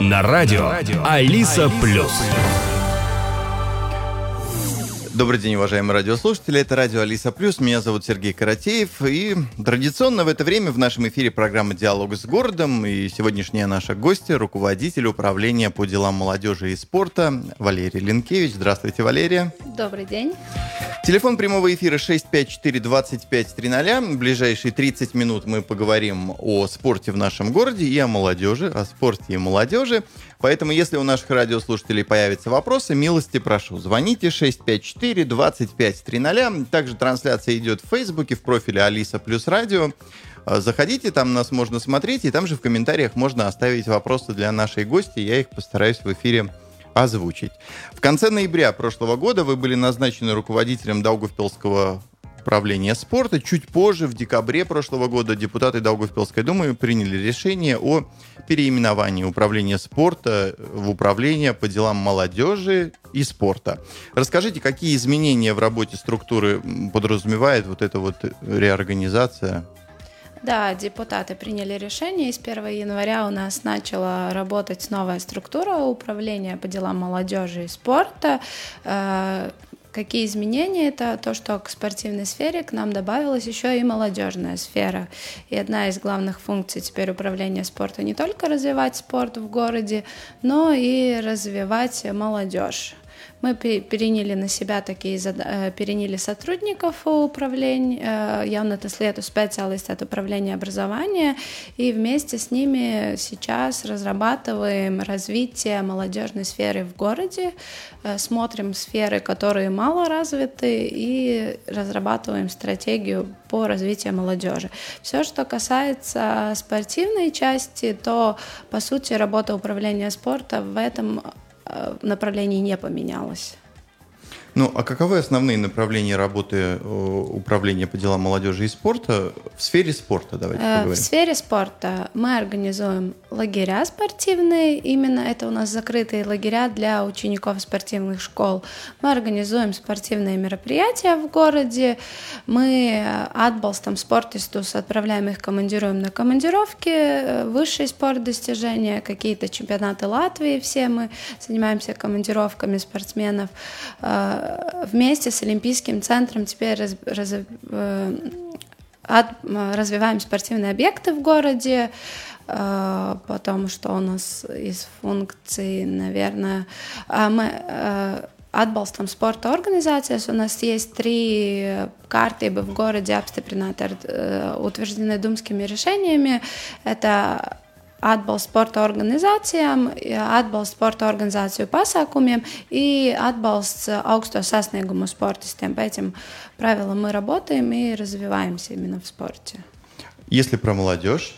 На радио Алиса Плюс. Добрый день, уважаемые радиослушатели. Это радио Алиса Плюс. Меня зовут Сергей Каратеев. И традиционно в это время в нашем эфире программа «Диалог с городом». И сегодняшняя наша гостья, руководитель управления по делам молодежи и спорта Валерия Линкевич. Здравствуйте, Валерия. Добрый день. Телефон прямого эфира 654-2530. В ближайшие 30 минут мы поговорим о спорте в нашем городе и о молодежи, о спорте и молодежи. Поэтому, если у наших радиослушателей появятся вопросы, милости прошу. Звоните 654-2530. Также трансляция идет в Фейсбуке, в профиле Алиса Плюс Радио. А, заходите, там нас можно смотреть, и там же в комментариях можно оставить вопросы для нашей гости. Я их постараюсь в эфире озвучить. В конце ноября прошлого года вы были назначены руководителем Даугавпилского управления спорта. Чуть позже, в декабре прошлого года, депутаты Даугавпилской думы приняли решение о переименовании управления спорта в управление по делам молодежи и спорта. Расскажите, какие изменения в работе структуры подразумевает вот эта вот реорганизация? Да, депутаты приняли решение, и с 1 января у нас начала работать новая структура управления по делам молодежи и спорта. Какие изменения? Это то, что к спортивной сфере к нам добавилась еще и молодежная сфера. И одна из главных функций теперь управления спорта не только развивать спорт в городе, но и развивать молодежь. Мы переняли на себя такие э, переняли сотрудников управления, э, явната след специалист от управления образования, и вместе с ними сейчас разрабатываем развитие молодежной сферы в городе, э, смотрим сферы, которые мало развиты, и разрабатываем стратегию по развитию молодежи. Все, что касается спортивной части, то, по сути, работа управления спорта в этом направлений не поменялось. Ну, а каковы основные направления работы э, управления по делам молодежи и спорта в сфере спорта? Давайте э, поговорим. В сфере спорта мы организуем лагеря спортивные. Именно это у нас закрытые лагеря для учеников спортивных школ. Мы организуем спортивные мероприятия в городе. Мы отболстом спортистус отправляем их, командируем на командировки, высший спорт достижения, какие-то чемпионаты Латвии. Все мы занимаемся командировками спортсменов вместе с Олимпийским центром теперь раз, раз, э, развиваем спортивные объекты в городе, э, потому что у нас из функций, наверное, а мы э, atbalstam sporta organizācijas. У нас есть три kārtība в городе, apstiprināti ar утверждены думскими решениями. Это atbalsts sporta organizācijām, atbalsts sporta organizāciju pasākumiem и atbalsts augsto sasniegumu спортистам. По этим правилам мы работаем и развиваемся именно в спорте. Если про молодежь?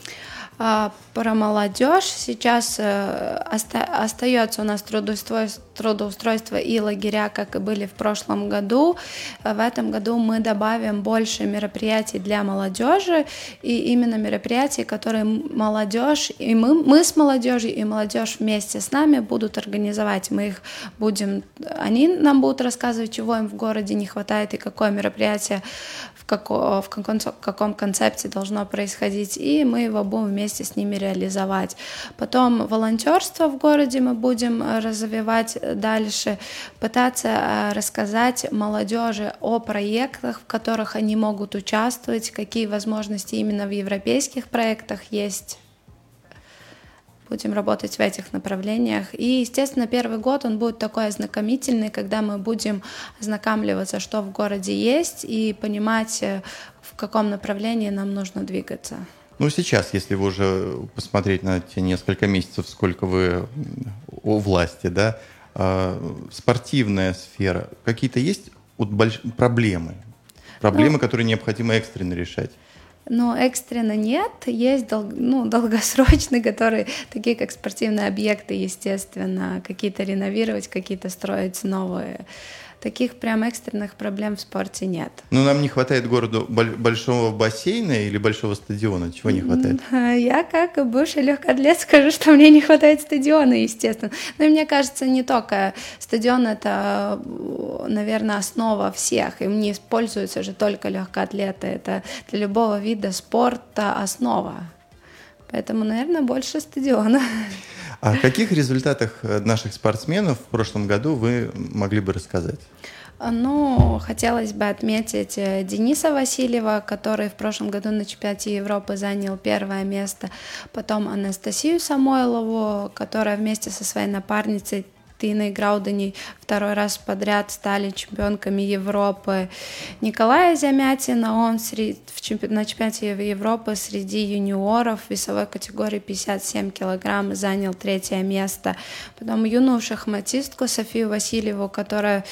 А, про молодежь сейчас э, остается у нас трудоустройство, и лагеря, как и были в прошлом году. В этом году мы добавим больше мероприятий для молодежи, и именно мероприятия, которые молодежь, и мы, мы с молодежью, и молодежь вместе с нами будут организовать. Мы их будем, они нам будут рассказывать, чего им в городе не хватает и какое мероприятие како, в каком, каком концепте должно происходить, и мы его будем вместе с ними реализовать. Потом волонтерство в городе мы будем развивать дальше, пытаться э, рассказать молодежи о проектах, в которых они могут участвовать, какие возможности именно в европейских проектах есть будем работать в этих направлениях. И, естественно, первый год он будет такой ознакомительный, когда мы будем ознакомливаться, что в городе есть, и понимать, э, в каком направлении нам нужно двигаться. Ну, сейчас, если вы уже посмотреть на те несколько месяцев, сколько вы у власти, да, э, спортивная сфера, какие-то есть вот больш... проблемы? Проблемы, ну, которые необходимо экстренно решать? Но экстренно нет, есть дол ну, долгосрочные, которые, такие как спортивные объекты, естественно, какие-то реновировать, какие-то строить новые. Таких прям экстренных проблем в спорте нет. Ну, нам не хватает городу большого бассейна или большого стадиона? Чего не хватает? Я, как бывший легкоатлет, скажу, что мне не хватает стадиона, естественно. Но мне кажется, не только стадион — это, наверное, основа всех. Им не используются же только легкоатлеты. Это для любого вида спорта основа. Поэтому, наверное, больше стадиона. О каких результатах э, наших спортсменов в прошлом году вы могли бы рассказать? Ну, хотелось бы отметить э, Дениса Васильева, который в прошлом году на чемпионате Европы занял первое место, потом Анастасию Самойлову, которая вместе со своей напарницей Тиной Граудани второй раз подряд стали чемпионками Европы. Николая Замятина, он в чемпи... на чемпионате Европы среди юниоров весовой категории 57 килограмм занял третье место. Потом юную шахматистку Софию Васильеву, которая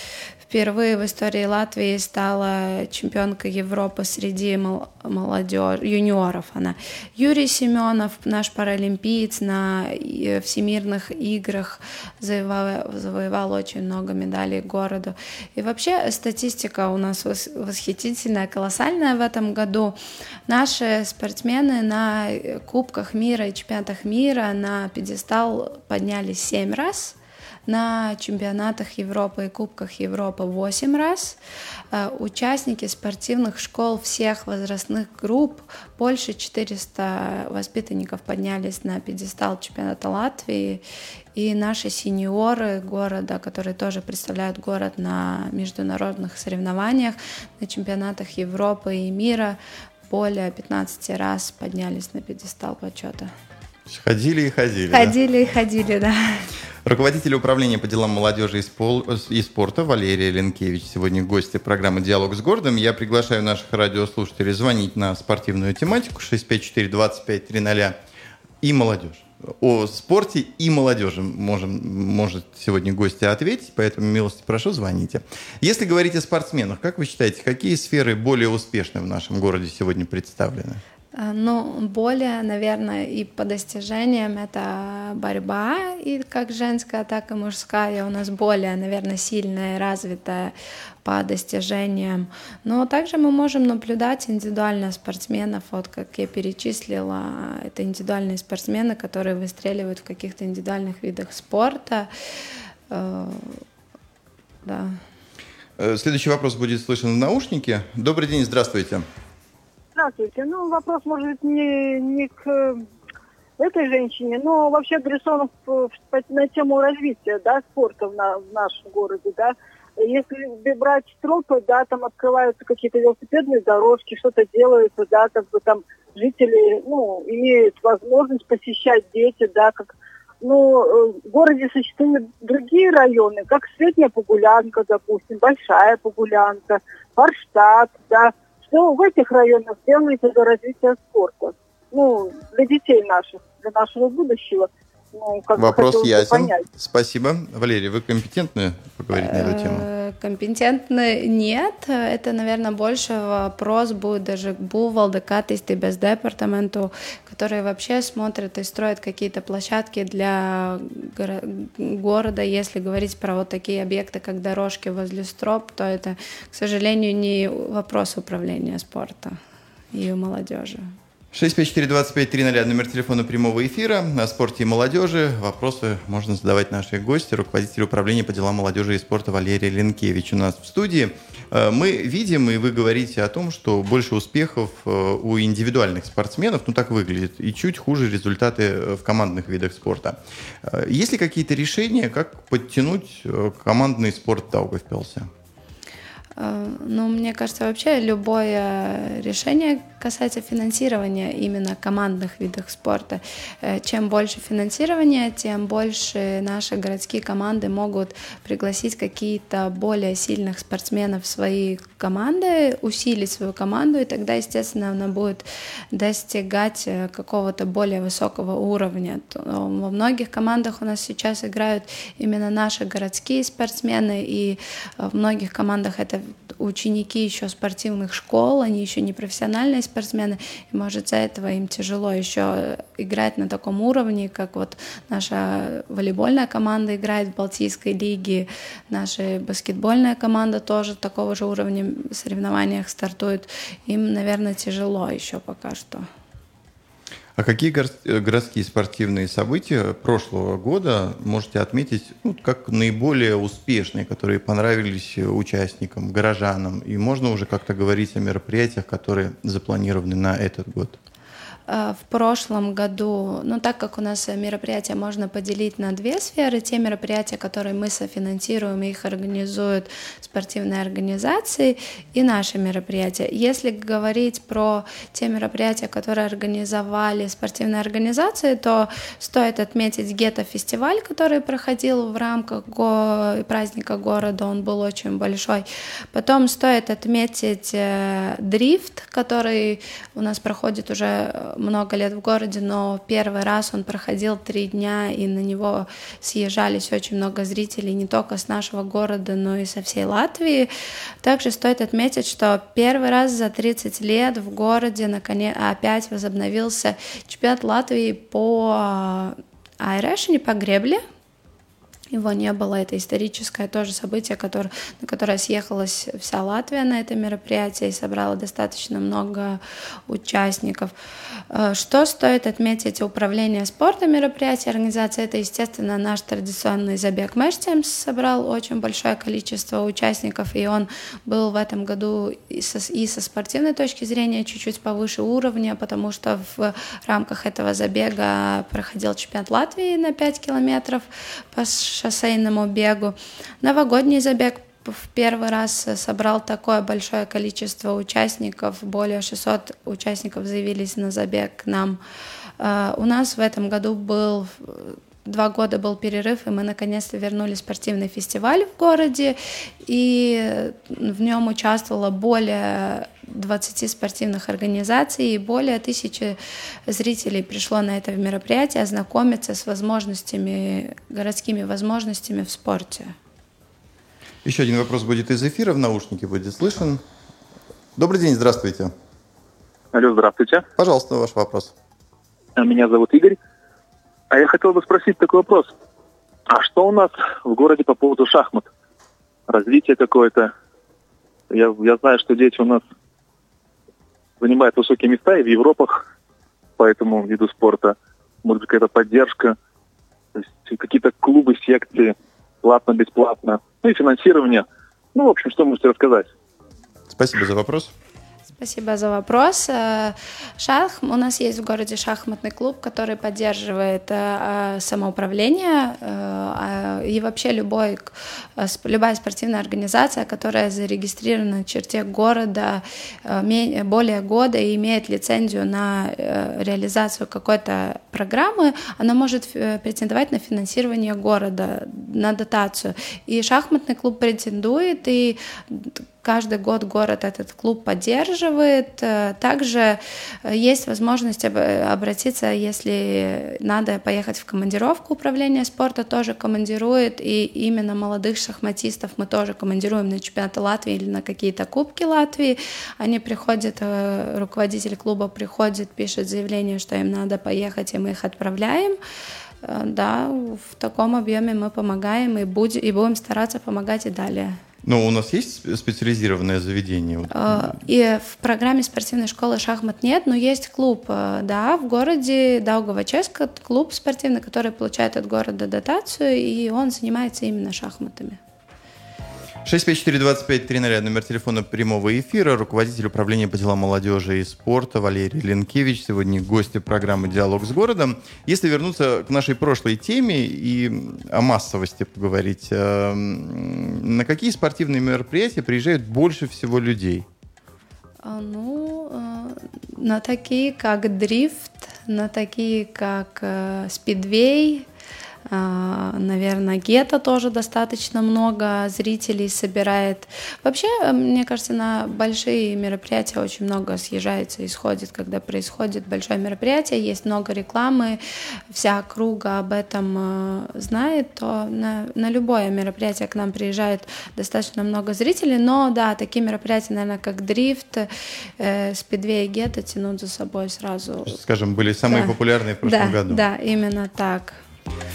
впервые в истории Латвии стала чемпионкой Европы среди молодежи, юниоров она. Юрий Семенов, наш паралимпиец, на всемирных играх завоевал, завоевал очень много медалей городу. И вообще статистика у нас восхитительная, колоссальная в этом году. Наши спортсмены на Кубках мира и чемпионатах мира на пьедестал поднялись семь раз – на чемпионатах Европы и Кубках Европы 8 раз. Э, участники спортивных школ всех возрастных групп, больше 400 воспитанников поднялись на пьедестал чемпионата Латвии. И наши сеньоры города, которые тоже представляют город на международных соревнованиях, на чемпионатах Европы и мира, более 15 раз поднялись на пьедестал почета. Ходили и ходили. Ходили да? и ходили, да. Руководитель управления по делам молодежи и спорта Валерия Ленкевич сегодня гости программы «Диалог с городом». Я приглашаю наших радиослушателей звонить на спортивную тематику 654-2530 и молодежь. О спорте и молодежи можем, может сегодня гости ответить, поэтому милости прошу, звоните. Если говорить о спортсменах, как вы считаете, какие сферы более успешны в нашем городе сегодня представлены? Э, ну, более, наверное, и по достижениям это борьба, и как женская, так и мужская у нас более, наверное, сильная и развитая по достижениям. Но также мы можем наблюдать индивидуально спортсменов, вот как я перечислила, это индивидуальные спортсмены, которые выстреливают в каких-то индивидуальных видах спорта. Э, да. Э, следующий вопрос будет слышен в наушнике. Добрый день, здравствуйте. Здравствуйте. Ну, вопрос, может быть, не, не к этой женщине, но вообще адресован на тему развития да, спорта в, на, в нашем городе. Да. Если брать стропы, да, там открываются какие-то велосипедные дорожки, что-то делается, да, как бы там жители, ну, имеют возможность посещать дети, да, как ну, э, в городе существуют другие районы, как Средняя Погулянка, допустим, Большая Погулянка, Форштадт, да, что в этих районах делается для развития спорта. Ну, для детей наших, для нашего будущего. Ну, Вопрос ясен. Понять. Спасибо. Валерий, вы компетентны поговорить на эту тему? Э, компетентны нет. Это, наверное, больше вопрос будет даже к Бувалде, Катисти, без департаменту, которые вообще смотрят и строят какие-то площадки для города. Если говорить про вот такие объекты, как дорожки возле строп, то это, к сожалению, не вопрос управления спорта и молодежи. 654-2530, номер телефона прямого эфира. О спорте и молодежи вопросы можно задавать нашей гости, руководитель управления по делам молодежи и спорта Валерия Ленкевич у нас в студии. Э, мы видим, и вы говорите о том, что больше успехов э, у индивидуальных спортсменов, ну так выглядит, и чуть хуже результаты э, в командных видах спорта. Есть ли какие-то решения, как подтянуть командный спорт в Даугавпилсе? Ну, мне кажется, вообще любое решение касается финансирования именно командных видов спорта. Э, чем больше финансирования, тем больше наши городские команды могут пригласить какие-то более сильных спортсменов в свои команды, усилить свою команду, и тогда, естественно, она будет достигать э, какого-то более высокого уровня. Во многих командах у нас сейчас играют именно наши городские спортсмены, и в многих командах это ученики еще спортивных школ, они еще не профессиональные спортсмены, и может из-за этого им тяжело еще играть на таком уровне, как вот наша волейбольная команда играет в Балтийской лиге, наша баскетбольная команда тоже такого же уровня в соревнованиях стартует. Им, наверное, тяжело еще пока что. А какие городские спортивные события прошлого года можете отметить ну, как наиболее успешные, которые понравились участникам, горожанам? И можно уже как-то говорить о мероприятиях, которые запланированы на этот год? Э, в прошлом году, ну так как у нас мероприятия можно поделить на две сферы, те мероприятия, которые мы софинансируем, их организуют спортивные организации, и наши мероприятия. Если говорить про те мероприятия, которые организовали спортивные организации, то стоит отметить гетто-фестиваль, который проходил в рамках го- праздника города, он был очень большой. Потом стоит отметить э, дрифт, который у нас проходит уже э, много лет в городе, но первый раз он проходил три дня, и на него съезжались очень много зрителей не только с нашего города, но и со всей Латвии. Также стоит отметить, что первый раз за 30 лет в городе наконец опять возобновился чемпионат Латвии по айрешине, по гребле, его не было, это историческое тоже событие, которое, на которое съехалась вся Латвия на это мероприятие и собрала достаточно много участников. Э, что стоит отметить управление спортом мероприятия, организации, это, естественно, наш традиционный забег Мэштем собрал очень большое количество участников, и он был в этом году и со, и со спортивной точки зрения чуть-чуть повыше уровня, потому что в рамках этого забега проходил чемпионат Латвии на 5 километров по шоссейному бегу. Новогодний забег в первый раз собрал такое большое количество участников, более 600 участников заявились на забег к нам. Э, у нас в этом году был два года был перерыв, и мы наконец-то вернули спортивный фестиваль в городе, и в нем участвовало более 20 спортивных организаций, и более тысячи зрителей пришло на это мероприятие ознакомиться с возможностями, городскими возможностями в спорте. Еще один вопрос будет из эфира, в наушнике будет слышен. Добрый день, здравствуйте. Алло, здравствуйте. Пожалуйста, ваш вопрос. Меня зовут Игорь. А я хотел бы спросить такой вопрос. А что у нас в городе по поводу шахмат? Развитие какое-то? Я, я знаю, что дети у нас занимают высокие места и в Европах по этому виду спорта. Может быть, какая-то поддержка, какие-то клубы, секции, платно-бесплатно. Ну и финансирование. Ну, в общем, что можете рассказать? Спасибо за вопрос. Спасибо за вопрос. Э, шах, у нас есть в городе шахматный клуб, который поддерживает э, э, самоуправление и вообще любой, любая спортивная организация, которая зарегистрирована в черте города более года и имеет лицензию на реализацию какой-то программы, она может претендовать на финансирование города, на дотацию. И шахматный клуб претендует, и каждый год город этот клуб поддерживает. Э, также э, есть возможность обратиться, если надо поехать в командировку. Управление спорта тоже командирует, и именно молодых шахматистов мы тоже командируем на чемпионаты Латвии или на какие-то кубки Латвии. Они приходят, э, руководитель клуба приходит, пишет заявление, что им надо поехать, и мы их отправляем да, в таком объеме мы помогаем и будем, и будем стараться помогать и далее. Но у нас есть специализированное заведение? А, и в программе спортивной школы шахмат нет, но есть клуб, э, да, в городе Даугава-Ческа, клуб спортивный, который получает от города дотацию, и он занимается именно шахматами. 654-25-00, номер телефона прямого эфира, руководитель управления по делам молодежи и спорта Валерий Ленкевич, сегодня гости программы «Диалог с городом». Если вернуться к нашей прошлой теме и о массовости поговорить, э, на какие спортивные мероприятия приезжают больше всего людей? А, ну, э, на такие, как дрифт, на такие, как э, спидвей, наверное, гетто тоже достаточно много зрителей собирает. Вообще, мне кажется, на большие мероприятия очень много съезжается и сходит, когда происходит большое мероприятие, есть много рекламы, вся округа об этом э, знает, то на, на любое мероприятие к нам приезжает достаточно много зрителей, но да, такие мероприятия, наверное, как дрифт, э, спидвей и гетто тянут за собой сразу. Скажем, были самые да. популярные в прошлом да, году. Да, именно так.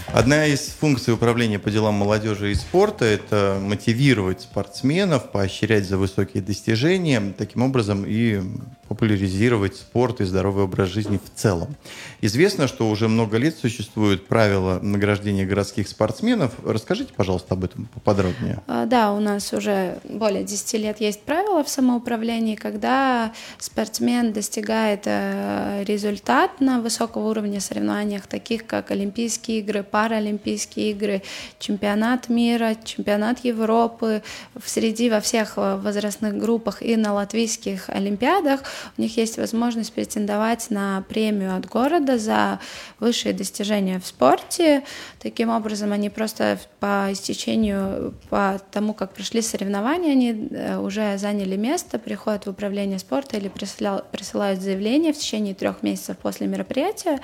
Одна из функций управления по делам молодежи и спорта – это мотивировать спортсменов, поощрять за высокие достижения, таким образом и популяризировать спорт и здоровый образ жизни в целом. Известно, что уже много лет существуют правила награждения городских спортсменов. Расскажите, пожалуйста, об этом поподробнее. А, да, у нас уже более 10 лет есть правила в самоуправлении, когда спортсмен достигает э, результат на высокого уровня соревнованиях, таких как Олимпийские игры, Паралимпийские игры, чемпионат мира, чемпионат Европы, среди во всех э, возрастных группах и на латвийских олимпиадах, у них есть возможность претендовать на премию от города за высшие достижения в спорте. Таким образом, они просто по истечению, по тому, как прошли соревнования, они э, уже заняли место, приходят в управление спорта или присылают заявление в течение трех месяцев после мероприятия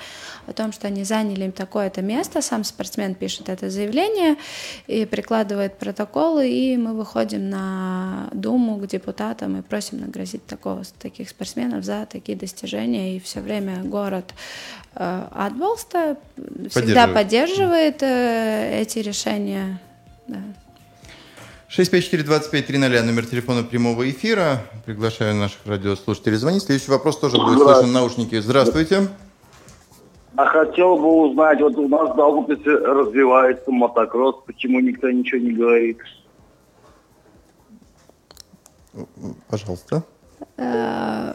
о том, что они заняли такое-то место. Сам спортсмен пишет это заявление и прикладывает протоколы, и мы выходим на Думу к депутатам и просим наградить такого, таких спортсменов за такие достижения. И все время город э, Адволста всегда поддерживает э, эти решения. Да. 654-2530, номер телефона прямого эфира. Приглашаю наших радиослушателей звонить. Следующий вопрос тоже будет слышен в наушнике. Здравствуйте. А хотел бы узнать, вот у нас в Даугавпилсе развивается мотокросс, почему никто ничего не говорит? Пожалуйста. Э,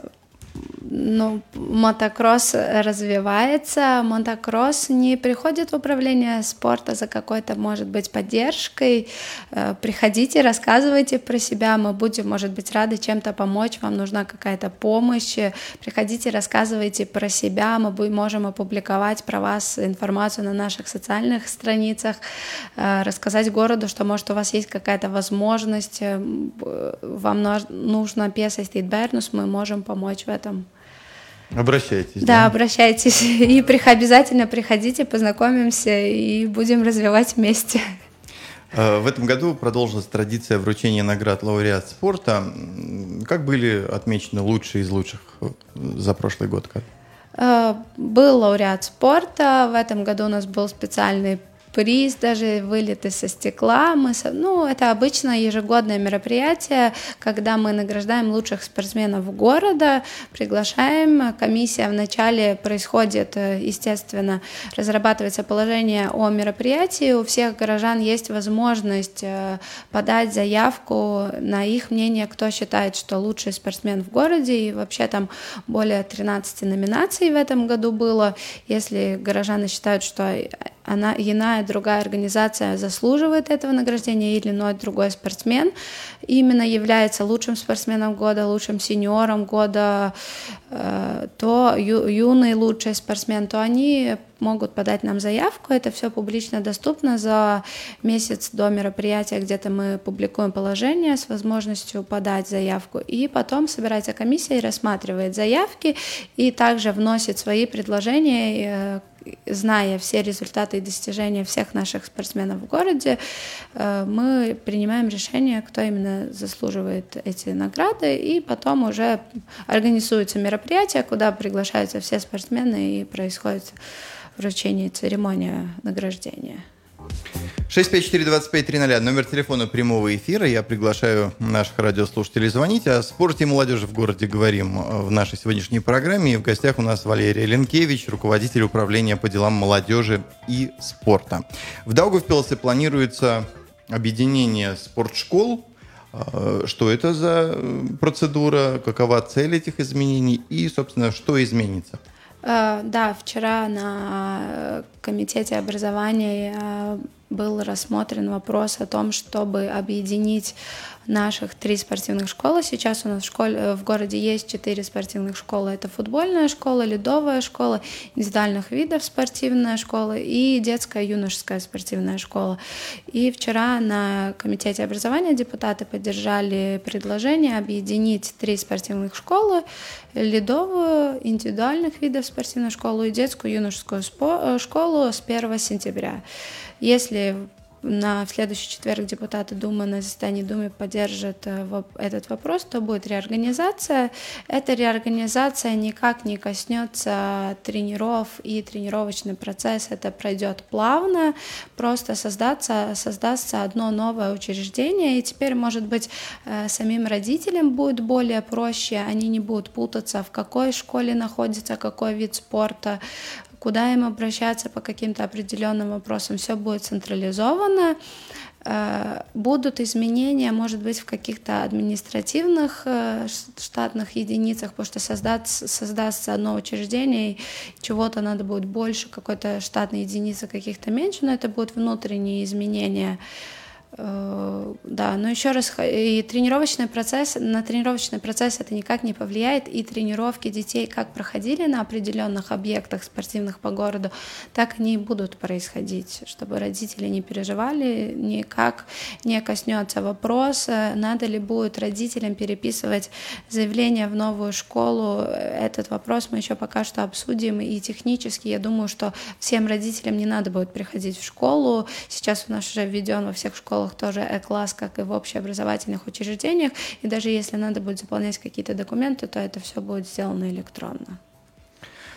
ну, мотокросс развивается, мотокросс не приходит в управление спорта за какой-то, может быть, поддержкой. Э, приходите, рассказывайте про себя, мы будем, может быть, рады чем-то помочь, вам нужна какая-то помощь. Приходите, рассказывайте про себя, мы можем опубликовать про вас информацию на наших социальных страницах, э, рассказать городу, что, может, у вас есть какая-то возможность, э, вам нужно песать Бернус, мы можем помочь в этом. Обращайтесь. Да, да, обращайтесь. И обязательно приходите, познакомимся и будем развивать вместе. А, в этом году продолжилась традиция вручения наград лауреат спорта. Как были отмечены лучшие из лучших э, за прошлый год? Э, был лауреат спорта. В этом году у нас был специальный приз, даже вылеты со стекла. Мы, ну, это обычно ежегодное мероприятие, когда мы награждаем лучших спортсменов города, приглашаем. Комиссия вначале происходит, э, естественно, разрабатывается положение о мероприятии. У всех горожан есть возможность э, подать заявку на их мнение, кто считает, что лучший спортсмен в городе. И вообще там более 13 номинаций в этом году было. Если горожаны считают, что она иная другая организация заслуживает этого награждения или иной другой спортсмен именно является лучшим спортсменом года, лучшим сеньором года, э, то ю, юный лучший спортсмен, то они могут подать нам заявку. Это все публично доступно за месяц до мероприятия, где-то мы публикуем положение с возможностью подать заявку. И потом собирается комиссия и рассматривает заявки и также вносит свои предложения, э, зная все результаты и достижения всех наших спортсменов в городе, э, мы принимаем решение, кто именно заслуживает эти награды, и потом уже организуется мероприятие, куда приглашаются все спортсмены и происходит вручение церемония награждения. 654-2530, номер телефона прямого эфира. Я приглашаю наших радиослушателей звонить. О спорте и молодежи в городе говорим в нашей сегодняшней программе. И в гостях у нас Валерия Ленкевич, руководитель управления по делам молодежи и спорта. В Даугавпилсе планируется объединение спортшкол. А, что это за процедура, какова цель этих изменений и, собственно, что изменится? А, да, вчера на комитете образования был рассмотрен вопрос о том, чтобы объединить наших три спортивных школы. Сейчас у нас в, школе, в городе есть четыре спортивных школы. Это футбольная школа, ледовая школа, индивидуальных видов спортивная школа и детская юношеская спортивная школа. И вчера на Комитете образования депутаты поддержали предложение объединить три спортивных школы, ледовую, индивидуальных видов спортивную школу и детскую юношескую школу с 1 сентября. Если на следующий четверг депутаты Думы на заседании Думы поддержат этот вопрос, то будет реорганизация. Эта реорганизация никак не коснется тренеров и тренировочный процесс. Это пройдет плавно, просто создаться, создастся одно новое учреждение, и теперь, может быть, самим родителям будет более проще, они не будут путаться, в какой школе находится какой вид спорта, куда им обращаться по каким-то определенным вопросам, все будет централизовано. Э, будут изменения, может быть, в каких-то административных э, штатных единицах, потому что создаться, создастся одно учреждение, и чего-то надо будет больше, какой-то штатной единицы каких-то меньше, но это будут внутренние изменения. Э, да, но еще раз, и тренировочный процесс, на тренировочный процесс это никак не повлияет, и тренировки детей как проходили на определенных объектах спортивных по городу, так они и будут происходить, чтобы родители не переживали, никак не коснется вопроса, надо ли будет родителям переписывать заявление в новую школу, этот вопрос мы еще пока что обсудим, и технически я думаю, что всем родителям не надо будет приходить в школу, сейчас у нас уже введен во всех школах школах тоже Э-класс, как и в общеобразовательных учреждениях. И даже если надо будет заполнять какие-то документы, то это все будет сделано электронно.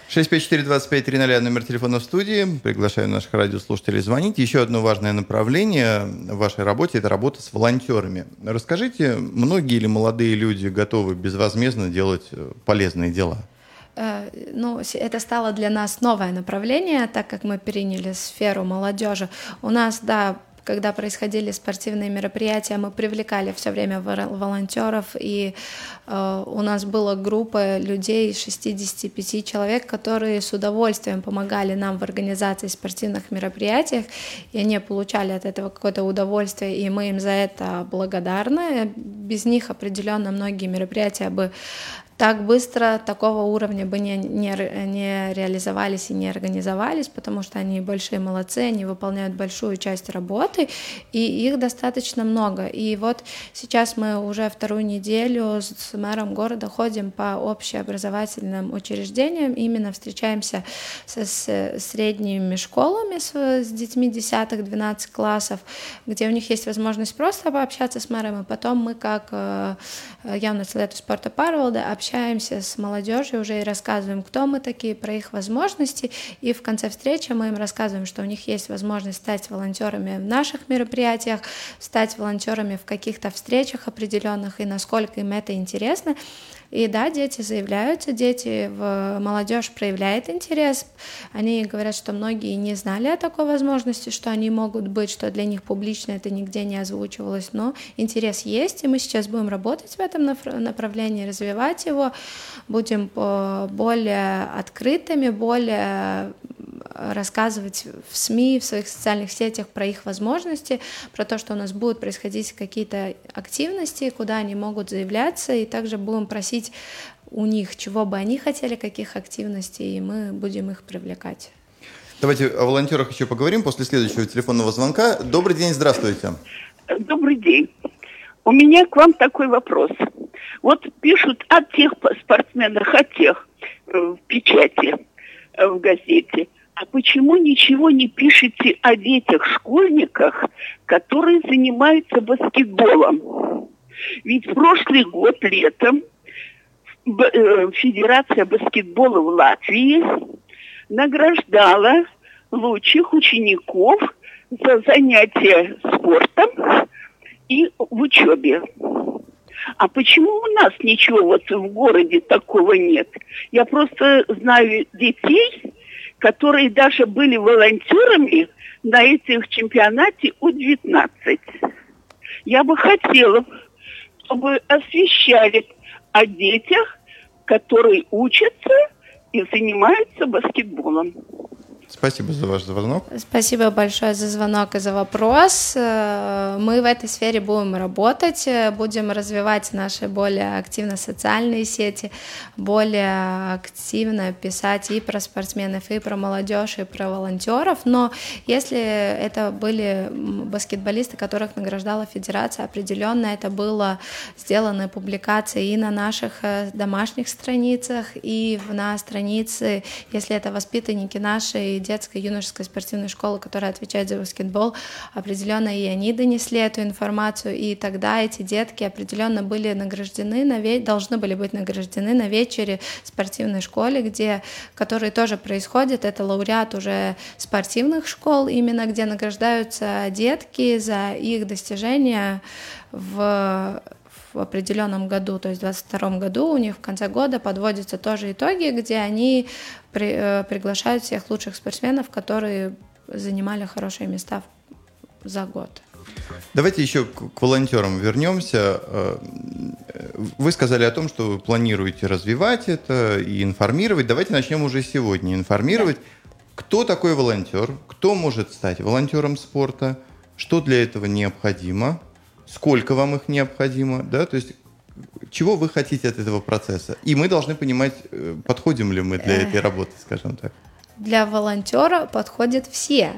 654-2530, номер телефона в студии. Приглашаю наших радиослушателей звонить. Еще одно важное направление в вашей работе – это работа с волонтерами. Расскажите, многие или молодые люди готовы безвозмездно делать э, полезные дела? Э, ну, это стало для нас новое направление, так как мы приняли сферу молодежи. У нас, да, когда происходили спортивные мероприятия, мы привлекали все время волонтеров, и э, у нас была группа людей, 65 человек, которые с удовольствием помогали нам в организации спортивных мероприятий, и они получали от этого какое-то удовольствие, и мы им за это благодарны. Без них определенно многие мероприятия бы так быстро такого уровня бы не, не, не реализовались и не организовались, потому что они большие молодцы, они выполняют большую часть работы, и их достаточно много. И вот сейчас мы уже вторую неделю с мэром города ходим по общеобразовательным учреждениям, именно встречаемся со, с средними школами с, с детьми 10-12 классов, где у них есть возможность просто пообщаться с мэром, и потом мы, как э, явно Лету спорта Парвалда, общаемся общаемся с молодежью уже и рассказываем, кто мы такие, про их возможности, и в конце встречи мы им рассказываем, что у них есть возможность стать волонтерами в наших мероприятиях, стать волонтерами в каких-то встречах определенных, и насколько им это интересно. И да, дети заявляются, дети, в молодежь проявляет интерес. Они говорят, что многие не знали о такой возможности, что они могут быть, что для них публично это нигде не озвучивалось, но интерес есть, и мы сейчас будем работать в этом направлении, развивать его, будем более открытыми, более рассказывать в СМИ, в своих социальных сетях про их возможности, про то, что у нас будут происходить какие-то активности, куда они могут заявляться, и также будем просить у них, чего бы они хотели, каких активностей, и мы будем их привлекать. Давайте о волонтерах еще поговорим после следующего телефонного звонка. Добрый день, здравствуйте. Добрый день. У меня к вам такой вопрос. Вот пишут о тех спортсменах, о тех э, в печати, э, в газете. А почему ничего не пишете о детях-школьниках, которые занимаются баскетболом? Ведь прошлый год летом э, Федерация баскетбола в Латвии награждала лучших учеников за занятия спортом и в учебе. А почему у нас ничего вот в городе такого нет? Я просто знаю детей, которые даже были волонтерами на этих чемпионате У-19. Я бы хотела, чтобы освещали о детях, которые учатся и занимаются баскетболом. Спасибо за ваш звонок. Спасибо большое за звонок и за вопрос. Э, мы в этой сфере будем работать, э, будем развивать наши более активно социальные сети, более активно писать и про спортсменов, и про молодежь, и про волонтеров. Но если это были баскетболисты, которых награждала Федерация, определенно это было сделано публикации и на наших э, домашних страницах, и на странице, если это воспитанники нашей и детской юношеской спортивной школы, которая отвечает за баскетбол, определенно и они донесли эту информацию, и тогда эти детки определенно были награждены, на ве... должны были быть награждены на вечере спортивной школе, где, который тоже происходит, это лауреат уже спортивных школ, именно где награждаются детки за их достижения в в определенном году, то есть в 2022 году у них в конце года подводятся тоже итоги, где они при, э, приглашают всех лучших спортсменов, которые занимали хорошие места за год. Давайте еще к, волонтерам вернемся. Э, вы сказали о том, что вы планируете развивать это и информировать. Давайте начнем уже сегодня информировать. Да. Кто такой волонтер? Кто может стать волонтером спорта? Что для этого необходимо? Сколько вам их необходимо? Да? То есть чего вы хотите от этого процесса? И мы должны понимать, э, подходим ли мы для этой работы, скажем так. Для волонтера подходят все.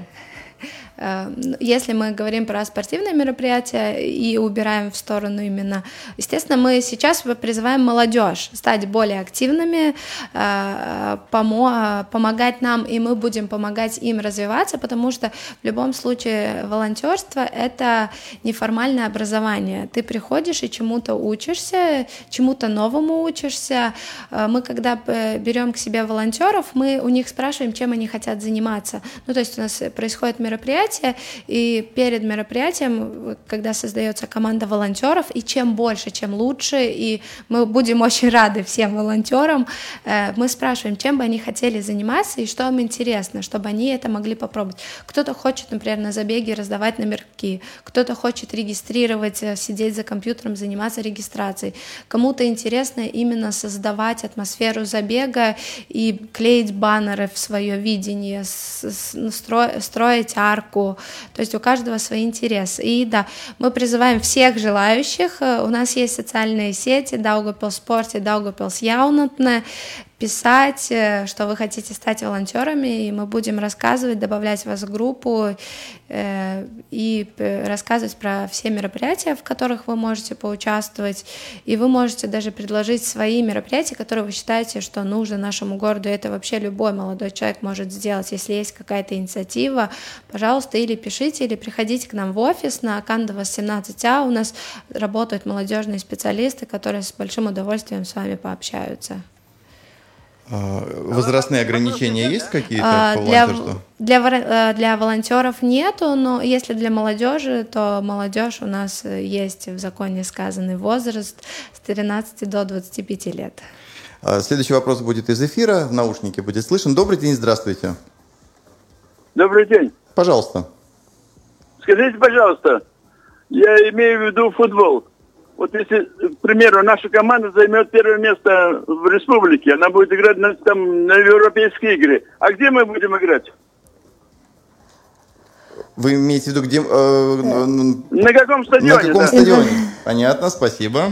Э, если мы говорим про спортивные мероприятия и убираем в сторону именно, естественно, мы сейчас призываем молодежь стать более активными, э, помо помогать нам, и мы будем помогать им развиваться, потому что в любом случае волонтерство это неформальное образование. Ты приходишь и чему-то учишься, чему-то новому учишься. Э, мы когда берем к себе волонтеров, мы у них спрашиваем, чем они хотят заниматься. Ну, то есть у нас происходит мероприятие, мероприятие, и перед мероприятием, когда создается команда волонтеров, и чем больше, чем лучше, и мы будем очень рады всем волонтерам, э, мы спрашиваем, чем бы они хотели заниматься и что им интересно, чтобы они это могли попробовать. Кто-то хочет, например, на забеге раздавать номерки, кто-то хочет регистрировать, э, сидеть за компьютером, заниматься регистрацией, кому-то интересно именно создавать атмосферу забега и клеить баннеры в свое видение, строить арку, языку. То есть у каждого свои интересы. И да, мы призываем всех желающих. Э, у нас есть социальные сети Даугапилс Спорте, Даугапилс Яунатне писать, э, что вы хотите стать волонтерами, и мы будем рассказывать, добавлять вас в группу э, и рассказывать про все мероприятия, в которых вы можете поучаствовать, и вы можете даже предложить свои мероприятия, которые вы считаете, что нужно нашему городу. Это вообще любой молодой человек может сделать, если есть какая-то инициатива, пожалуйста, или пишите, или приходите к нам в офис на Кандова 17А. У нас работают молодежные специалисты, которые с большим удовольствием с вами пообщаются. А, возрастные ограничения есть какие-то а, по для, для, э, для волонтеров нету, но если для молодежи, то молодежь у нас есть в законе сказанный возраст с 13 до 25 лет. А, следующий вопрос будет из эфира, в наушнике будет слышен. Добрый день, здравствуйте. Добрый день. Пожалуйста. Скажите, пожалуйста, я имею в виду футбол. Вот если, к примеру, наша команда займет первое место в республике, она будет играть на, там, на европейские игры. А где мы будем играть? Вы имеете в виду, где... Э, на каком стадионе? На каком да. стадионе? Понятно, спасибо.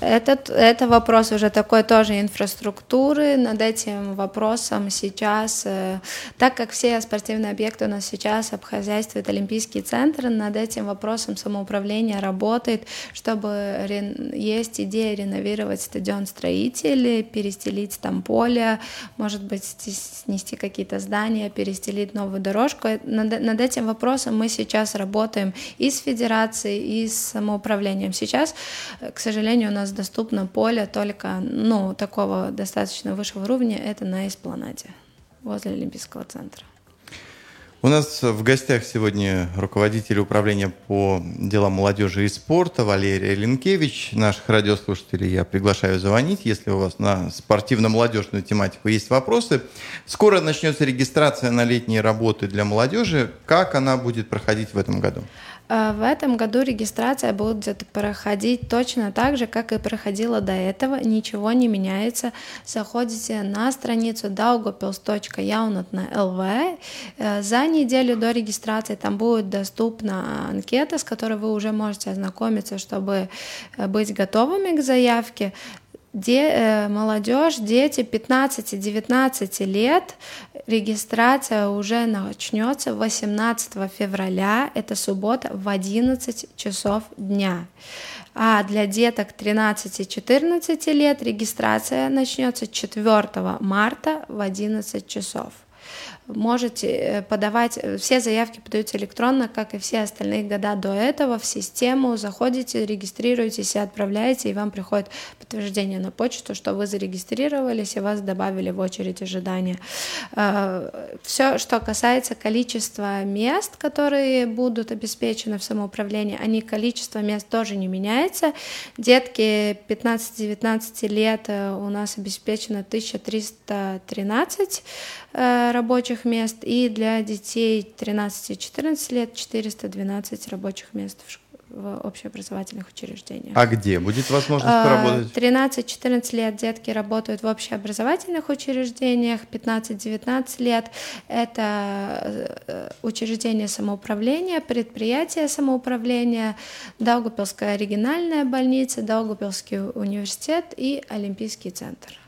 Этот, это вопрос уже такой тоже инфраструктуры. Над этим вопросом сейчас, э, так как все спортивные объекты у нас сейчас обхозяйствует Олимпийский центр, над этим вопросом самоуправление работает, чтобы есть идея реновировать стадион строителей, перестелить там поле, может быть, снести какие-то здания, перестелить новую дорожку. Над, над этим вопросом мы сейчас работаем и с федерацией, и с самоуправлением. Сейчас, э, к сожалению, сожалению, у нас доступно поле только, ну, такого достаточно высшего уровня, это на Эспланаде, возле Олимпийского центра. У нас в гостях сегодня руководитель управления по делам молодежи и спорта Валерия Ленкевич. Наших радиослушателей я приглашаю звонить, если у вас на спортивно-молодежную тематику есть вопросы. Скоро начнется регистрация на летние работы для молодежи. Как она будет проходить в этом году? Э, в этом году регистрация будет проходить точно так же, как и проходила до этого. Ничего не меняется. Заходите на страницу daugopils.jaunat.lv. Э, за неделю до регистрации там будет доступна анкета, с которой вы уже можете ознакомиться, чтобы э, быть готовыми к заявке де, э, молодежь, дети 15-19 лет, регистрация уже начнется 18 февраля, это суббота, в 11 часов дня. А для деток 13-14 лет регистрация начнется 4 марта в 11 часов. Можете э, подавать, э, все заявки подаются электронно, как и все остальные года до этого, в систему, заходите, регистрируетесь и отправляете, и вам приходит подтверждение на почту, что вы зарегистрировались и вас добавили в очередь ожидания. Э, все, что касается количества мест, которые будут обеспечены в самоуправлении, они количество мест тоже не меняется. Детки 15-19 лет у нас обеспечено 1313 рабочих рабочих мест, и для детей 13-14 лет 412 рабочих мест в, в общеобразовательных учреждениях. А где будет возможность а, поработать? 13-14 лет детки работают в общеобразовательных учреждениях, 15-19 лет это э, учреждение самоуправления, предприятие самоуправления, Даугупилская региональная больница, Даугупилский университет и Олимпийский центр.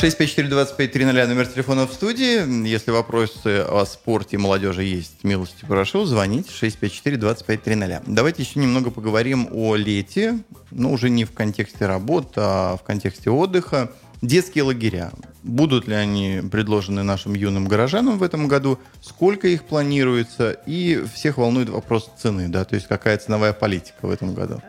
654-2530, номер телефона в студии. Если вопросы о спорте и молодежи есть, милости прошу, звоните 654-2530. Давайте еще немного поговорим о лете, но уже не в контексте работы, а в контексте отдыха. Детские лагеря. Будут ли они предложены нашим юным горожанам в этом году? Сколько их планируется? И всех волнует вопрос цены, да, то есть какая ценовая политика в этом году?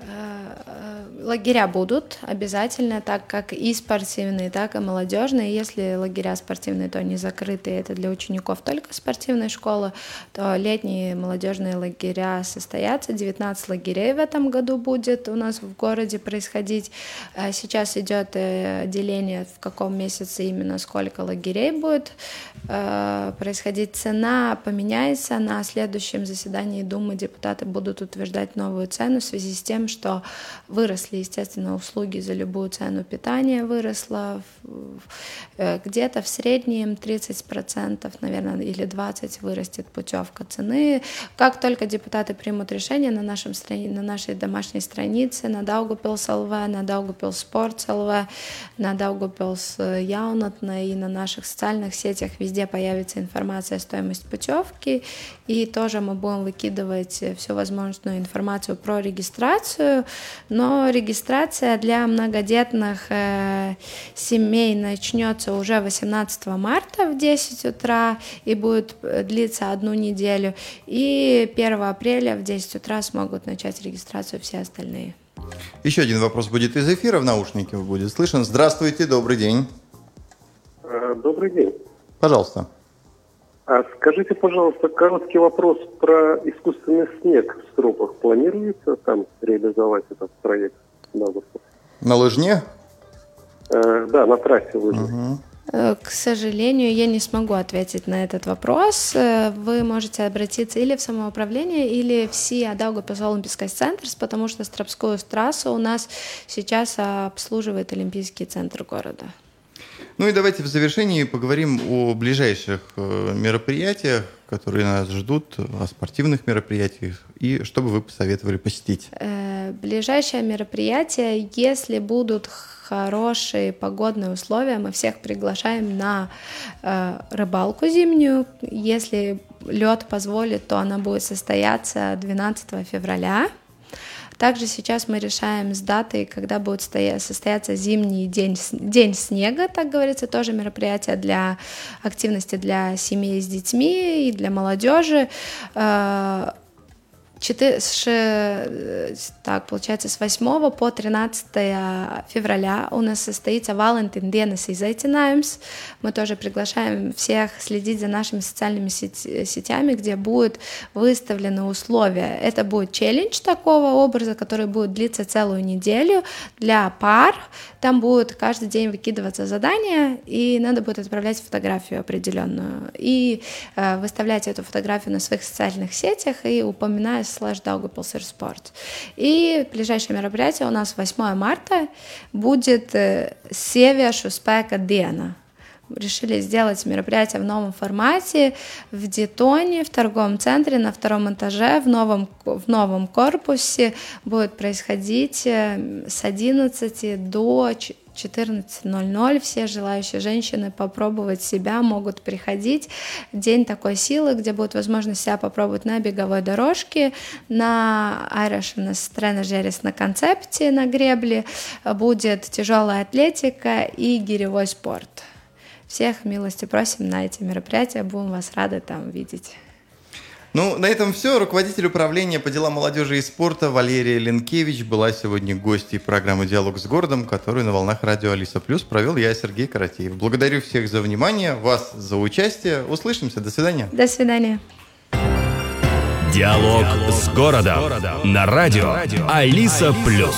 Лагеря будут обязательно, так как и спортивные, так и молодежные. Если лагеря спортивные, то они закрыты, это для учеников только спортивной школы, то летние молодежные лагеря состоятся. 19 лагерей в этом году будет у нас в городе происходить. Э, сейчас идет э, деление, в каком месяце именно сколько лагерей будет э, происходить. Цена поменяется на следующем заседании Думы. Депутаты будут утверждать новую цену в связи с тем, что выросли естественно, услуги за любую цену питания выросло. Э, где-то в среднем 30%, наверное, или 20% вырастет путевка цены. Как только депутаты примут решение на, нашем, на нашей домашней странице, на Daugupils LV, на Daugupils Sports LV, на Daugupils Jaunatna и на наших социальных сетях везде появится информация о стоимости путевки, и тоже мы будем выкидывать всю возможную информацию про регистрацию, но регистрация для многодетных э, семей начнется уже 18 марта в 10 утра и будет э, длиться одну неделю, и 1 апреля в 10 утра смогут начать регистрацию все остальные. Еще один вопрос будет из эфира, в наушниках будет слышен. Здравствуйте, добрый день. Э, добрый день. Пожалуйста. А скажите, пожалуйста, короткий вопрос про искусственный снег в стропах. Планируется там реализовать этот проект на На лыжне? Э, да, на трассе лыжни. Угу. К сожалению, я не смогу ответить на этот вопрос. Э, вы можете обратиться или в самоуправление, или в СИА Даугавпилс Олимпийский центр, потому что Стропскую трассу у нас сейчас обслуживает Олимпийский центр города. Ну и давайте в завершении поговорим о ближайших э, мероприятиях, которые нас ждут, о спортивных мероприятиях, и что бы вы посоветовали посетить? Э, ближайшее мероприятие, если будут хорошие погодные условия, мы всех приглашаем на э, рыбалку зимнюю. Если лед позволит, то она будет состояться 12 февраля. Также сейчас мы решаем с датой, когда будет состояться зимний день, день снега, так говорится, тоже мероприятие для активности для семей с детьми и для молодежи. Э, 4, с, так, получается, с 8 по 13 февраля у нас состоится Валентин Dienas izaicinājums. Мы тоже приглашаем всех следить за нашими социальными сетями, где будут выставлены условия. Это будет челлендж такого образа, который будет длиться целую неделю для пар. Там будет каждый день выкидываться задания, и надо будет отправлять фотографию определенную. И э, выставлять эту фотографию на своих социальных сетях и упоминая slash Daugavpils Sport. И ближайшее мероприятие у нас 8 марта будет э, Севешу Спека Дена решили сделать мероприятие в новом формате в Детоне, в торговом центре, на втором этаже, в новом, в новом корпусе. Будет происходить э, с 11 до 14.00 все желающие женщины попробовать себя могут приходить. День такой силы, где будет возможность себя попробовать на беговой дорожке, на айрошенес тренажерис на концепте, на гребле. Будет тяжелая атлетика и гиревой спорт. всех милости просим на эти мероприятия, будем вас рады там видеть. Ну, на этом все. Руководитель управления по делам молодежи и спорта Валерия Ленкевич была сегодня гостьей программы «Диалог с городом», которую на волнах радио «Алиса Плюс» провел я, Сергей Каратеев. Благодарю всех за внимание, вас за участие. Услышимся. До свидания. До свидания. Диалог с городом на радио Алиса Плюс.